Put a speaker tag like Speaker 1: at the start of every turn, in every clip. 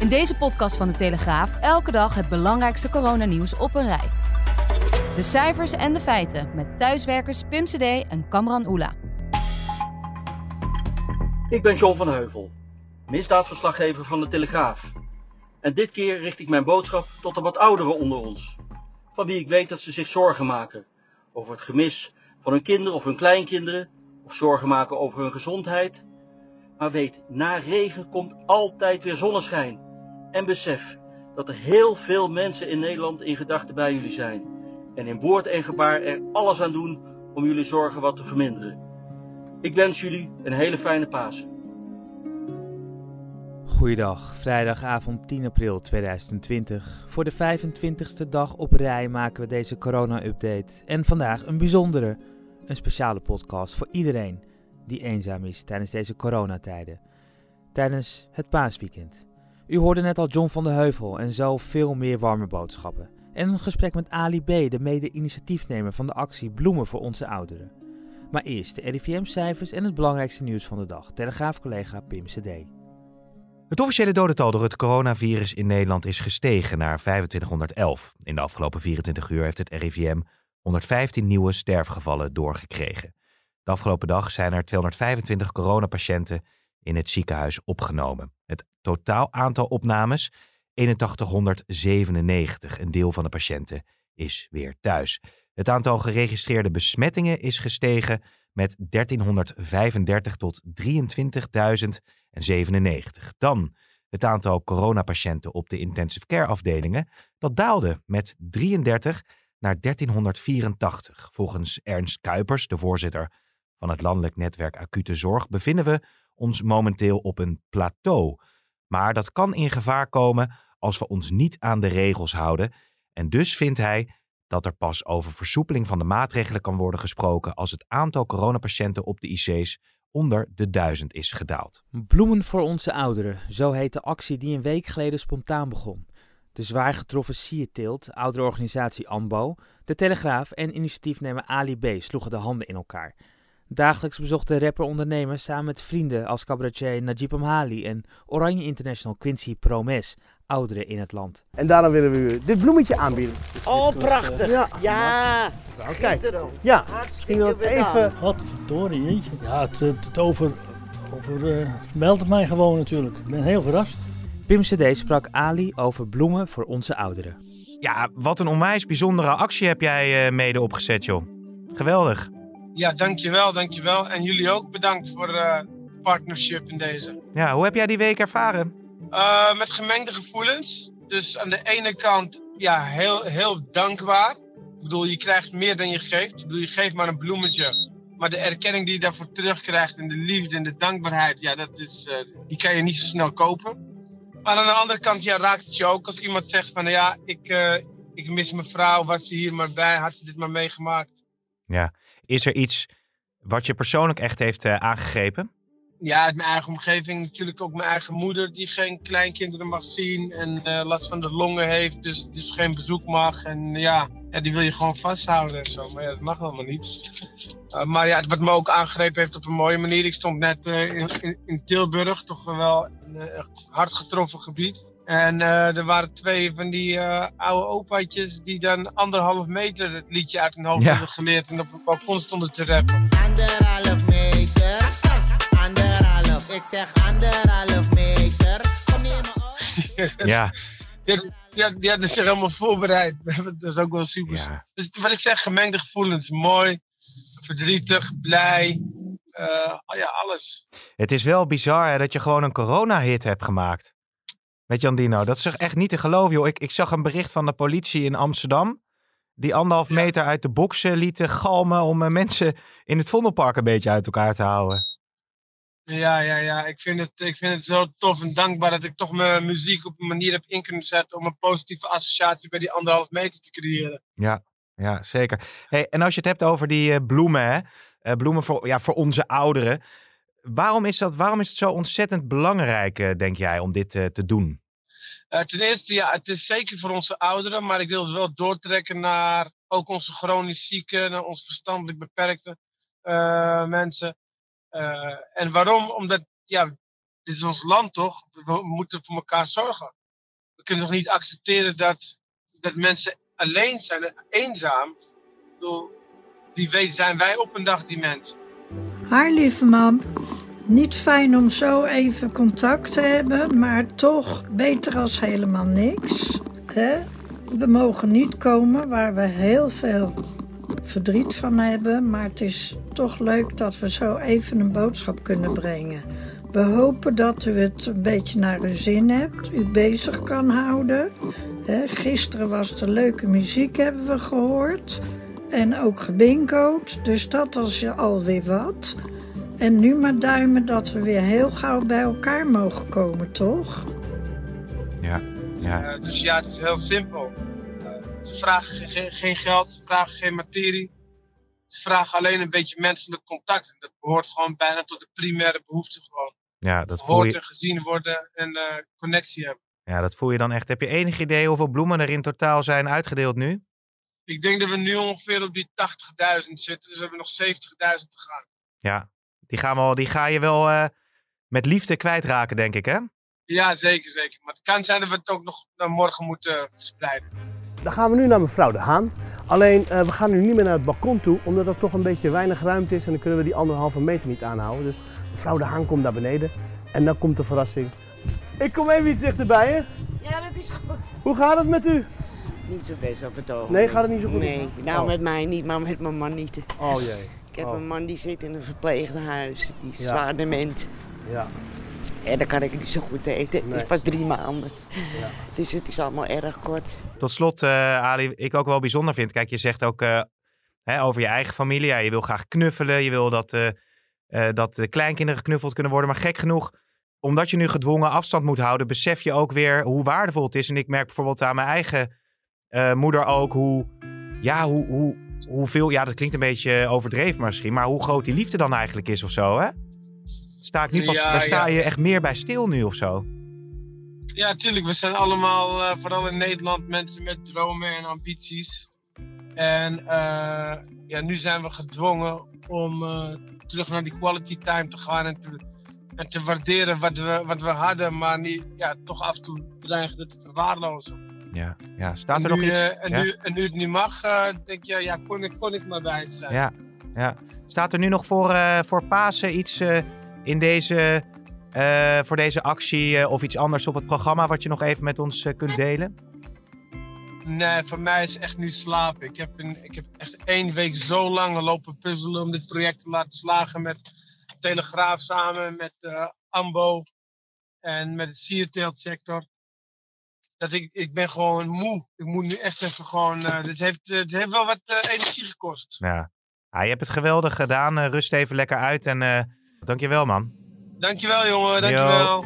Speaker 1: In deze podcast van de Telegraaf elke dag het belangrijkste coronanieuws op een rij. De cijfers en de feiten met thuiswerkers Pim CD en Kamran Oela.
Speaker 2: Ik ben John van Heuvel, misdaadverslaggever van de Telegraaf. En dit keer richt ik mijn boodschap tot de wat ouderen onder ons, van wie ik weet dat ze zich zorgen maken over het gemis van hun kinderen of hun kleinkinderen, of zorgen maken over hun gezondheid. Maar weet, na regen komt altijd weer zonneschijn. En besef dat er heel veel mensen in Nederland in gedachten bij jullie zijn. En in woord en gebaar er alles aan doen om jullie zorgen wat te verminderen. Ik wens jullie een hele fijne Pasen.
Speaker 3: Goeiedag, vrijdagavond 10 april 2020. Voor de 25ste dag op rij maken we deze corona-update. En vandaag een bijzondere, een speciale podcast voor iedereen die eenzaam is tijdens deze coronatijden. Tijdens het paasweekend. U hoorde net al John van de Heuvel en zo veel meer warme boodschappen. En een gesprek met Ali B., de mede-initiatiefnemer van de actie Bloemen voor onze ouderen. Maar eerst de RIVM-cijfers en het belangrijkste nieuws van de dag. Telegraaf-collega Pim CD.
Speaker 4: Het officiële dodental door het coronavirus in Nederland is gestegen naar 2511. In de afgelopen 24 uur heeft het RIVM 115 nieuwe sterfgevallen doorgekregen. De afgelopen dag zijn er 225 coronapatiënten in het ziekenhuis opgenomen. Het totaal aantal opnames 8197. Een deel van de patiënten is weer thuis. Het aantal geregistreerde besmettingen is gestegen met 1335 tot 23.097. Dan het aantal coronapatiënten op de intensive care afdelingen. Dat daalde met 33 naar 1384. Volgens Ernst Kuipers, de voorzitter van het landelijk netwerk acute zorg, bevinden we ons momenteel op een plateau. Maar dat kan in gevaar komen als we ons niet aan de regels houden. En dus vindt hij dat er pas over versoepeling van de maatregelen kan worden gesproken als het aantal coronapatiënten op de IC's onder de duizend is gedaald.
Speaker 3: Bloemen voor onze ouderen, zo heet de actie die een week geleden spontaan begon. De zwaar getroffen Sierteelt, ouderorganisatie ANBO, de Telegraaf en initiatiefnemer Ali B. sloegen de handen in elkaar. Dagelijks bezocht de rapper-ondernemer samen met vrienden als cabaretier Najib Amhali en Oranje International Quincy Promes ouderen in het land.
Speaker 5: En daarom willen we u dit bloemetje aanbieden.
Speaker 6: Oh, prachtig.
Speaker 5: Ja.
Speaker 6: Ja,
Speaker 5: Kijk. Ja,
Speaker 6: Hartstikke
Speaker 5: ging dat even...
Speaker 7: Godverdorie, jeetje. Ja, het, het, het over, over eh, meldt het mij gewoon natuurlijk. Ik ben heel verrast.
Speaker 3: Pim CD sprak Ali over bloemen voor onze ouderen.
Speaker 4: Ja, wat een onwijs bijzondere actie heb jij eh, mede opgezet, joh. Geweldig.
Speaker 8: Ja, dankjewel, dankjewel. En jullie ook bedankt voor eh partnership in deze.
Speaker 4: Ja, hoe heb jij die week ervaren?
Speaker 8: Eh, met gemengde gevoelens. Dus aan de ene kant, ja, heel, heel dankbaar. Ik bedoel, je krijgt meer dan je geeft. Ik bedoel, je geeft maar een bloemetje. Maar de erkenning die je daarvoor terugkrijgt en de liefde en de dankbaarheid, ja, dat is, eh, die kan je niet zo snel kopen. Maar aan de andere kant, ja, raakt het je ook als iemand zegt van, ja, ik, ik mis mijn vrouw, was ze hier maar bij, had ze dit maar meegemaakt.
Speaker 4: Ja. Is er iets wat je persoonlijk echt heeft eh, aangegrepen?
Speaker 8: ja, uit mijn eigen omgeving natuurlijk ook mijn eigen moeder die geen kleinkinderen mag zien en eh, last van de longen heeft, dus, dus geen bezoek mag. En ja, die wil je gewoon vasthouden en zo, maar ja, dat mag allemaal niet. Uh, maar ja, wat me ook aangegrepen heeft op een mooie manier, ik stond net uh, in, Tilburg, toch wel een echt hard getroffen gebied. En er waren twee van die oude opaatjes die dan anderhalf meter het liedje uit hun hoofd ja. hadden geleerd en op een balkon stonden te rappen.
Speaker 6: Anderhalf meter. Anderhalf, ik zeg anderhalf meter. Kom neer me op.
Speaker 4: Ja.
Speaker 8: Die, die, die hadden zich helemaal voorbereid. Dat is ook wel super.
Speaker 4: Ja.
Speaker 8: Dus wat ik zeg, gemengde gevoelens. Mooi, verdrietig, blij. Uh, ja, alles.
Speaker 4: Het is wel bizar hè, dat je gewoon een corona-hit hebt gemaakt. Met Jandino. Dat is toch echt niet te geloven, joh. Ik, ik zag een bericht van de politie in Amsterdam. Die anderhalf meter uit de boksen lieten galmen om eh, mensen in het Vondelpark een beetje uit elkaar te houden.
Speaker 8: Ja, ja, ja. Ik vind, het, ik vind het zo tof en dankbaar dat ik toch mijn muziek op een manier heb in kunnen zetten om een positieve associatie bij die anderhalf meter te creëren.
Speaker 4: Ja, ja zeker. Hey, en als je het hebt over die uh, bloemen, hè? Uh, bloemen voor, ja, voor onze ouderen. Waarom is, dat, waarom is het zo ontzettend belangrijk, uh, denk jij, om dit te doen?
Speaker 8: ten eerste, ja, het is zeker voor onze ouderen, maar ik wil het wel doortrekken naar ook onze chronisch zieken, naar onze verstandelijk beperkte mensen. Uh, en waarom? Omdat, ja, dit is ons land toch? We moeten voor elkaar zorgen. We kunnen toch niet accepteren dat, dat mensen alleen zijn, eenzaam. Bedoel, die weet, zijn wij op een dag die mensen.
Speaker 9: Haar lieve man, niet fijn om zo even contact te hebben, maar toch beter als helemaal niks. Hè? We mogen niet komen waar we heel veel verdriet van hebben. Maar het is toch leuk dat we zo even een boodschap kunnen brengen. We hopen dat u het een beetje naar uw zin hebt, u bezig kan houden. gisteren was er leuke muziek, hebben we gehoord. En ook gebingoed, dus dat was alweer wat. En nu maar duimen dat we weer heel gauw bij elkaar mogen komen, toch?
Speaker 4: Ja, ja.
Speaker 8: Uh, dus ja, het is heel simpel. Ze vragen geen, geen geld, ze vragen geen materie. Ze vragen alleen een beetje menselijk contact. En dat behoort gewoon bijna tot de primaire behoefte gewoon.
Speaker 4: Ja, dat voel
Speaker 8: je... en gezien worden en uh, connectie hebben.
Speaker 4: Ja, dat voel je dan echt. Heb je enig idee hoeveel bloemen er in totaal zijn uitgedeeld nu?
Speaker 8: Ik denk dat we nu ongeveer op die 80.000 zitten. Dus we hebben nog 70.000 te gaan.
Speaker 4: Ja, die, gaan we, die ga je wel uh, met liefde kwijtraken, denk ik, hè?
Speaker 8: Ja, zeker, zeker. Maar het kan zijn dat we het ook nog naar morgen moeten verspreiden.
Speaker 5: Dan gaan we nu naar mevrouw De Haan. Alleen uh, we gaan nu niet meer naar het balkon toe, omdat er toch een beetje weinig ruimte is en dan kunnen we die anderhalve meter niet aanhouden. Dus mevrouw De Haan komt naar beneden en dan komt de verrassing. Ik kom even iets dichterbij, hè?
Speaker 10: Ja, dat is goed.
Speaker 5: Hoe gaat het met u?
Speaker 10: Niet zo best op het oog.
Speaker 5: Nee, gaat het niet zo goed?
Speaker 10: Nee, nou oh. met mij niet, maar met mijn man niet.
Speaker 5: Oh jee.
Speaker 10: Ik heb
Speaker 5: oh.
Speaker 10: een man die zit in een verpleeghuis, die is ja. zwaar dement.
Speaker 5: Ja.
Speaker 10: En dan kan ik niet zo goed eten. Het is pas drie maanden. Ja. Dus het is allemaal erg kort.
Speaker 4: Tot slot, uh, Ali, ik ook wel bijzonder vind. Kijk, je zegt ook uh, hè, over je eigen familie. Ja, je wil graag knuffelen. Je wil dat, uh, dat de kleinkinderen geknuffeld kunnen worden. Maar gek genoeg, omdat je nu gedwongen afstand moet houden, besef je ook weer hoe waardevol het is. En ik merk bijvoorbeeld aan mijn eigen moeder ook hoe, ja, hoe, hoe, hoeveel, ja, dat klinkt een beetje overdreven misschien, maar hoe groot die liefde dan eigenlijk is of zo, hè? Sta ik nu pas, ja, daar sta je echt meer bij stil nu of zo?
Speaker 8: Ja, tuurlijk. We zijn allemaal, uh, vooral in Nederland, mensen met dromen en ambities. En uh, ja, nu zijn we gedwongen om uh, terug naar die quality time te gaan en te, en te waarderen wat we, wat we hadden, maar niet, ja, toch af en toe dreigen te verwaarlozen.
Speaker 4: Ja, ja. staat er nog iets?
Speaker 8: en,
Speaker 4: ja?
Speaker 8: nu, en nu het niet mag, denk je, ja, kon ik, kon ik maar bij zijn.
Speaker 4: Ja, ja. Staat er nu nog voor, voor Pasen iets in deze, voor deze actie of iets anders op het programma wat je nog even met ons kunt delen?
Speaker 8: Nee, voor mij is echt nu slapen. Ik heb, een, ik heb echt één week zo lang lopen puzzelen om dit project te laten slagen met Telegraaf samen, met AMBO en met het sierteeltsector. Dat ik, ik ben gewoon moe. Ik moet nu echt even gewoon. dit, heeft, dit heeft wel wat energie gekost.
Speaker 4: Ja. Ah, je hebt het geweldig gedaan. rust even lekker uit en Dankjewel, man.
Speaker 8: Dankjewel, jongen. Dankjewel.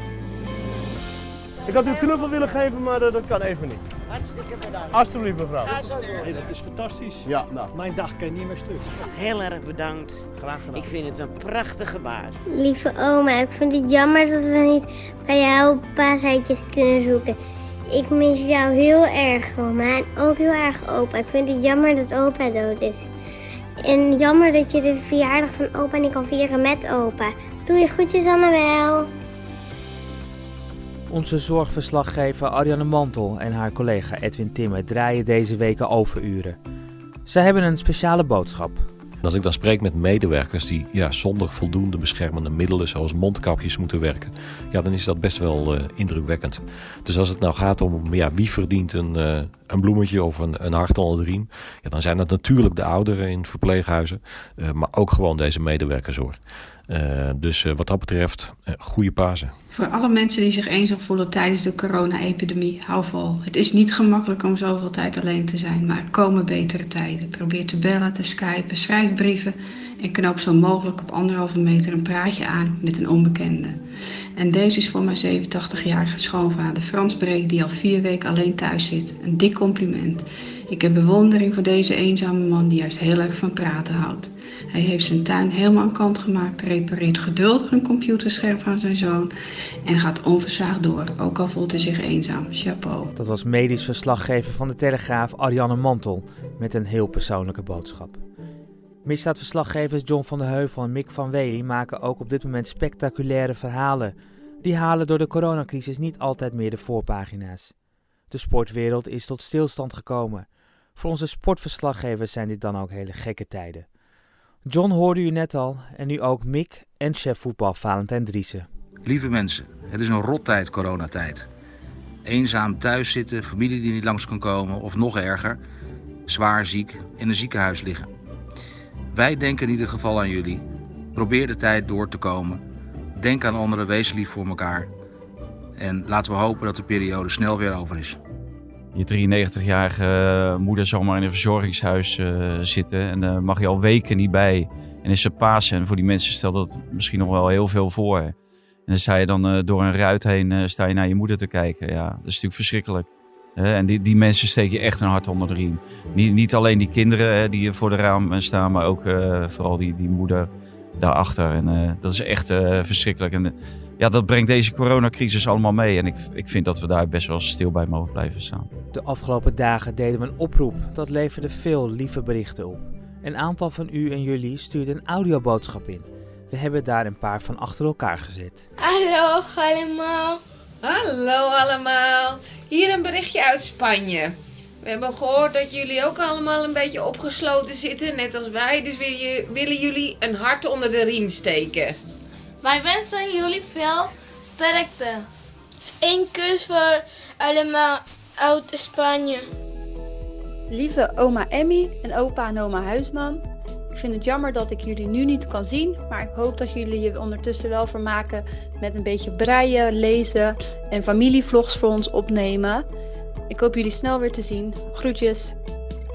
Speaker 5: Ik had u een knuffel willen geven, maar uh, dat kan even niet.
Speaker 10: Hartstikke bedankt.
Speaker 5: Alsjeblieft, mevrouw.
Speaker 10: Ga zo door.
Speaker 7: Hey, dat is fantastisch.
Speaker 5: Ja, nou.
Speaker 7: Mijn dag kan niet meer stuk.
Speaker 10: Heel erg bedankt.
Speaker 5: Graag gedaan.
Speaker 10: Ik vind het een prachtige baard.
Speaker 11: Lieve oma, ik vind het jammer dat we niet bij jou paaseitjes kunnen zoeken. Ik mis jou heel erg, oma. En ook heel erg opa. Ik vind het jammer dat opa dood is. En jammer dat je de verjaardag van opa niet kan vieren met opa. Doe je groetjes, Annabel.
Speaker 3: Onze zorgverslaggever Ariane Mantel en haar collega Edwin Timmer draaien deze weken overuren. Zij hebben een speciale boodschap.
Speaker 12: Als ik dan spreek met medewerkers die ja, zonder voldoende beschermende middelen, zoals mondkapjes, moeten werken, ja, dan is dat best wel uh, indrukwekkend. Dus als het nou gaat om ja, wie verdient een, uh, een bloemetje of een, een hart onder de riem, ja, dan zijn dat natuurlijk de ouderen in verpleeghuizen, uh, maar ook gewoon deze medewerkers hoor. Uh, dus uh, wat dat betreft, uh, goede Pasen.
Speaker 13: Voor alle mensen die zich eenzaam voelen tijdens de corona-epidemie, hou vol. Het is niet gemakkelijk om zoveel tijd alleen te zijn, maar komen betere tijden. Probeer te bellen, te skypen, schrijf brieven en knoop zo mogelijk op anderhalve meter een praatje aan met een onbekende. En deze is voor mijn 87-jarige schoonvader Frans Breek, die al vier weken alleen thuis zit. Een dik compliment. Ik heb bewondering voor deze eenzame man die juist heel erg van praten houdt. Hij heeft zijn tuin helemaal aan kant gemaakt, repareert geduldig een computerscherm van zijn zoon en gaat onversaagd door, ook al voelt hij zich eenzaam. Chapeau.
Speaker 3: Dat was medisch verslaggever van de Telegraaf Ariane Mantel met een heel persoonlijke boodschap. Misdaadverslaggevers John van der Heuvel en Mick van Wely maken ook op dit moment spectaculaire verhalen. Die halen door de coronacrisis niet altijd meer de voorpagina's. De sportwereld is tot stilstand gekomen. Voor onze sportverslaggevers zijn dit dan ook hele gekke tijden. John hoorde u net al en nu ook Mick en chef voetbal Valentijn Driessen.
Speaker 14: Lieve mensen, het is een rottijd coronatijd. Eenzaam thuis zitten, familie die niet langs kan komen of nog erger, zwaar ziek in een ziekenhuis liggen. Wij denken in ieder geval aan jullie. Probeer de tijd door te komen. Denk aan anderen, wees lief voor elkaar. En laten we hopen dat de periode snel weer over is.
Speaker 15: Je 93-jarige moeder zal maar in een verzorgingshuis uh, zitten en daar uh, mag je al weken niet bij. En is er Pasen en voor die mensen stelt dat misschien nog wel heel veel voor. En dan sta je dan door een ruit heen sta je naar je moeder te kijken. Ja, dat is natuurlijk verschrikkelijk. en die, die mensen steek je echt een hart onder de riem. Niet, niet alleen die kinderen die voor de raam staan, maar ook vooral die, die moeder daarachter. En dat is echt verschrikkelijk. En ja, dat brengt deze coronacrisis allemaal mee. En ik, ik vind dat we daar best wel stil bij mogen blijven staan.
Speaker 3: De afgelopen dagen deden we een oproep. Dat leverde veel lieve berichten op. Een aantal van u en jullie stuurde een audioboodschap in. We hebben daar een paar van achter elkaar gezet.
Speaker 16: Hallo allemaal.
Speaker 17: Hallo allemaal. Hier een berichtje uit Spanje. We hebben gehoord dat jullie ook allemaal een beetje opgesloten zitten, net als wij. Dus willen jullie een hart onder de riem steken.
Speaker 16: Wij wensen jullie veel sterkte. Eén kus voor allemaal uit Spanje.
Speaker 18: Lieve oma Emmy en opa en oma Huisman. Ik vind het jammer dat ik jullie nu niet kan zien, maar ik hoop dat jullie je ondertussen wel vermaken met een beetje breien, lezen en familievlogs voor ons opnemen. Ik hoop jullie snel weer te zien. Groetjes.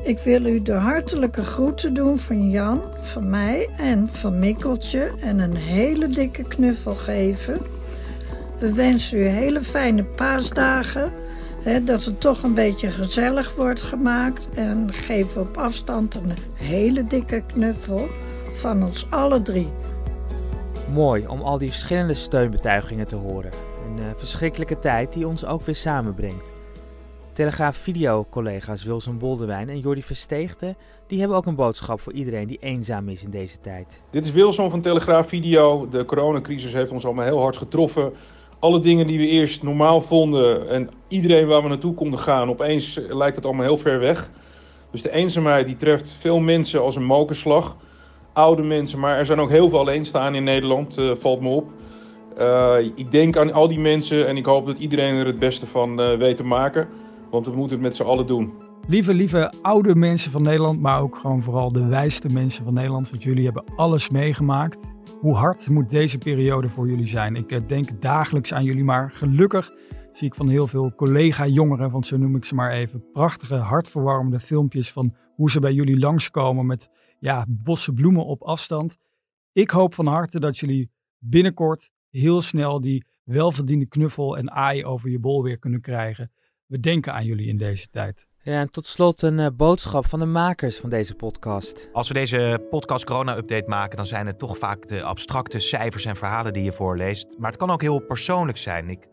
Speaker 9: Ik wil u de hartelijke groeten doen van Jan, van mij en van Mikkeltje en een hele dikke knuffel geven. We wensen u hele fijne paasdagen, dat het toch een beetje gezellig wordt gemaakt en geven op afstand een hele dikke knuffel van ons alle drie.
Speaker 3: Mooi om al die verschillende steunbetuigingen te horen. Een uh, verschrikkelijke tijd die ons ook weer samenbrengt. Telegraaf Video-collega's Wilson Boldewijn en Jordi Versteegde, die hebben ook een boodschap voor iedereen die eenzaam is in deze tijd.
Speaker 19: Dit is Wilson van Telegraaf Video. De coronacrisis heeft ons allemaal heel hard getroffen. Alle dingen die we eerst normaal vonden en iedereen waar we naartoe konden gaan, opeens lijkt het allemaal heel ver weg. Dus de eenzaamheid die treft veel mensen als een mokerslag. Oude mensen, maar er zijn ook heel veel alleenstaan in Nederland, uh, valt me op. Uh, ik denk aan al die mensen en ik hoop dat iedereen er het beste van weet te maken. Want we moeten het met z'n allen doen.
Speaker 20: Lieve, lieve oude mensen van Nederland, maar ook gewoon vooral de wijste mensen van Nederland. Want jullie hebben alles meegemaakt. Hoe hard moet deze periode voor jullie zijn? Ik eh, denk dagelijks aan jullie, maar gelukkig zie ik van heel veel collega-jongeren, want zo noem ik ze maar even, prachtige, hartverwarmende filmpjes van hoe ze bij jullie langskomen met ja, bossen bloemen op afstand. Ik hoop van harte dat jullie binnenkort heel snel die welverdiende knuffel en aai over je bol weer kunnen krijgen we denken aan jullie in deze tijd.
Speaker 3: Ja, en tot slot een uh, boodschap van de makers van deze podcast.
Speaker 4: Als we deze podcast corona-update maken, dan zijn het toch vaak de abstracte cijfers en verhalen die je voorleest. Maar het kan ook heel persoonlijk zijn. Ik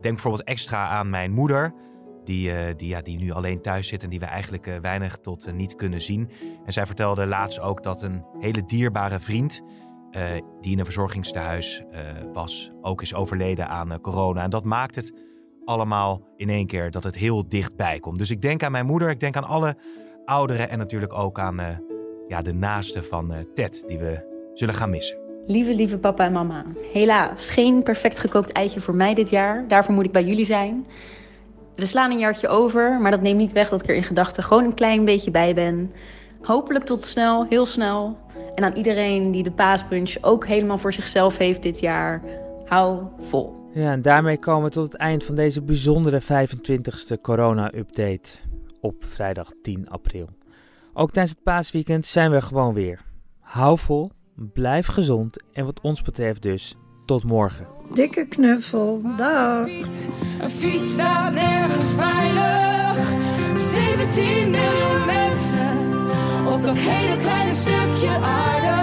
Speaker 4: denk bijvoorbeeld extra aan mijn moeder, die, uh, die, ja, die nu alleen thuis zit en die we eigenlijk uh, weinig tot niet kunnen zien. En zij vertelde laatst ook dat een hele dierbare vriend, die in een verzorgingstehuis was, ook is overleden aan corona. En dat maakt het allemaal in één keer dat het heel dichtbij komt. Dus ik denk aan mijn moeder, ik denk aan alle ouderen en natuurlijk ook aan uh, ja, de naasten van uh, Ted die we zullen gaan missen.
Speaker 18: Lieve, lieve papa en mama. Helaas, geen perfect gekookt eitje voor mij dit jaar. Daarvoor moet ik bij jullie zijn. We slaan een jaartje over, maar dat neemt niet weg dat ik er in gedachten gewoon een klein beetje bij ben.
Speaker 21: Hopelijk tot snel, heel snel. En aan iedereen die de paasbrunch ook helemaal voor zichzelf heeft dit jaar. Hou vol.
Speaker 3: Ja, en daarmee komen we tot het eind van deze bijzondere 25e corona-update op vrijdag 10 april. Ook tijdens het paasweekend zijn we er gewoon weer. Hou vol, blijf gezond en wat ons betreft dus tot morgen.
Speaker 9: Dikke knuffel, dag.
Speaker 22: Een fiets staat nergens veilig. 17 miljoen mensen op dat hele kleine stukje aarde.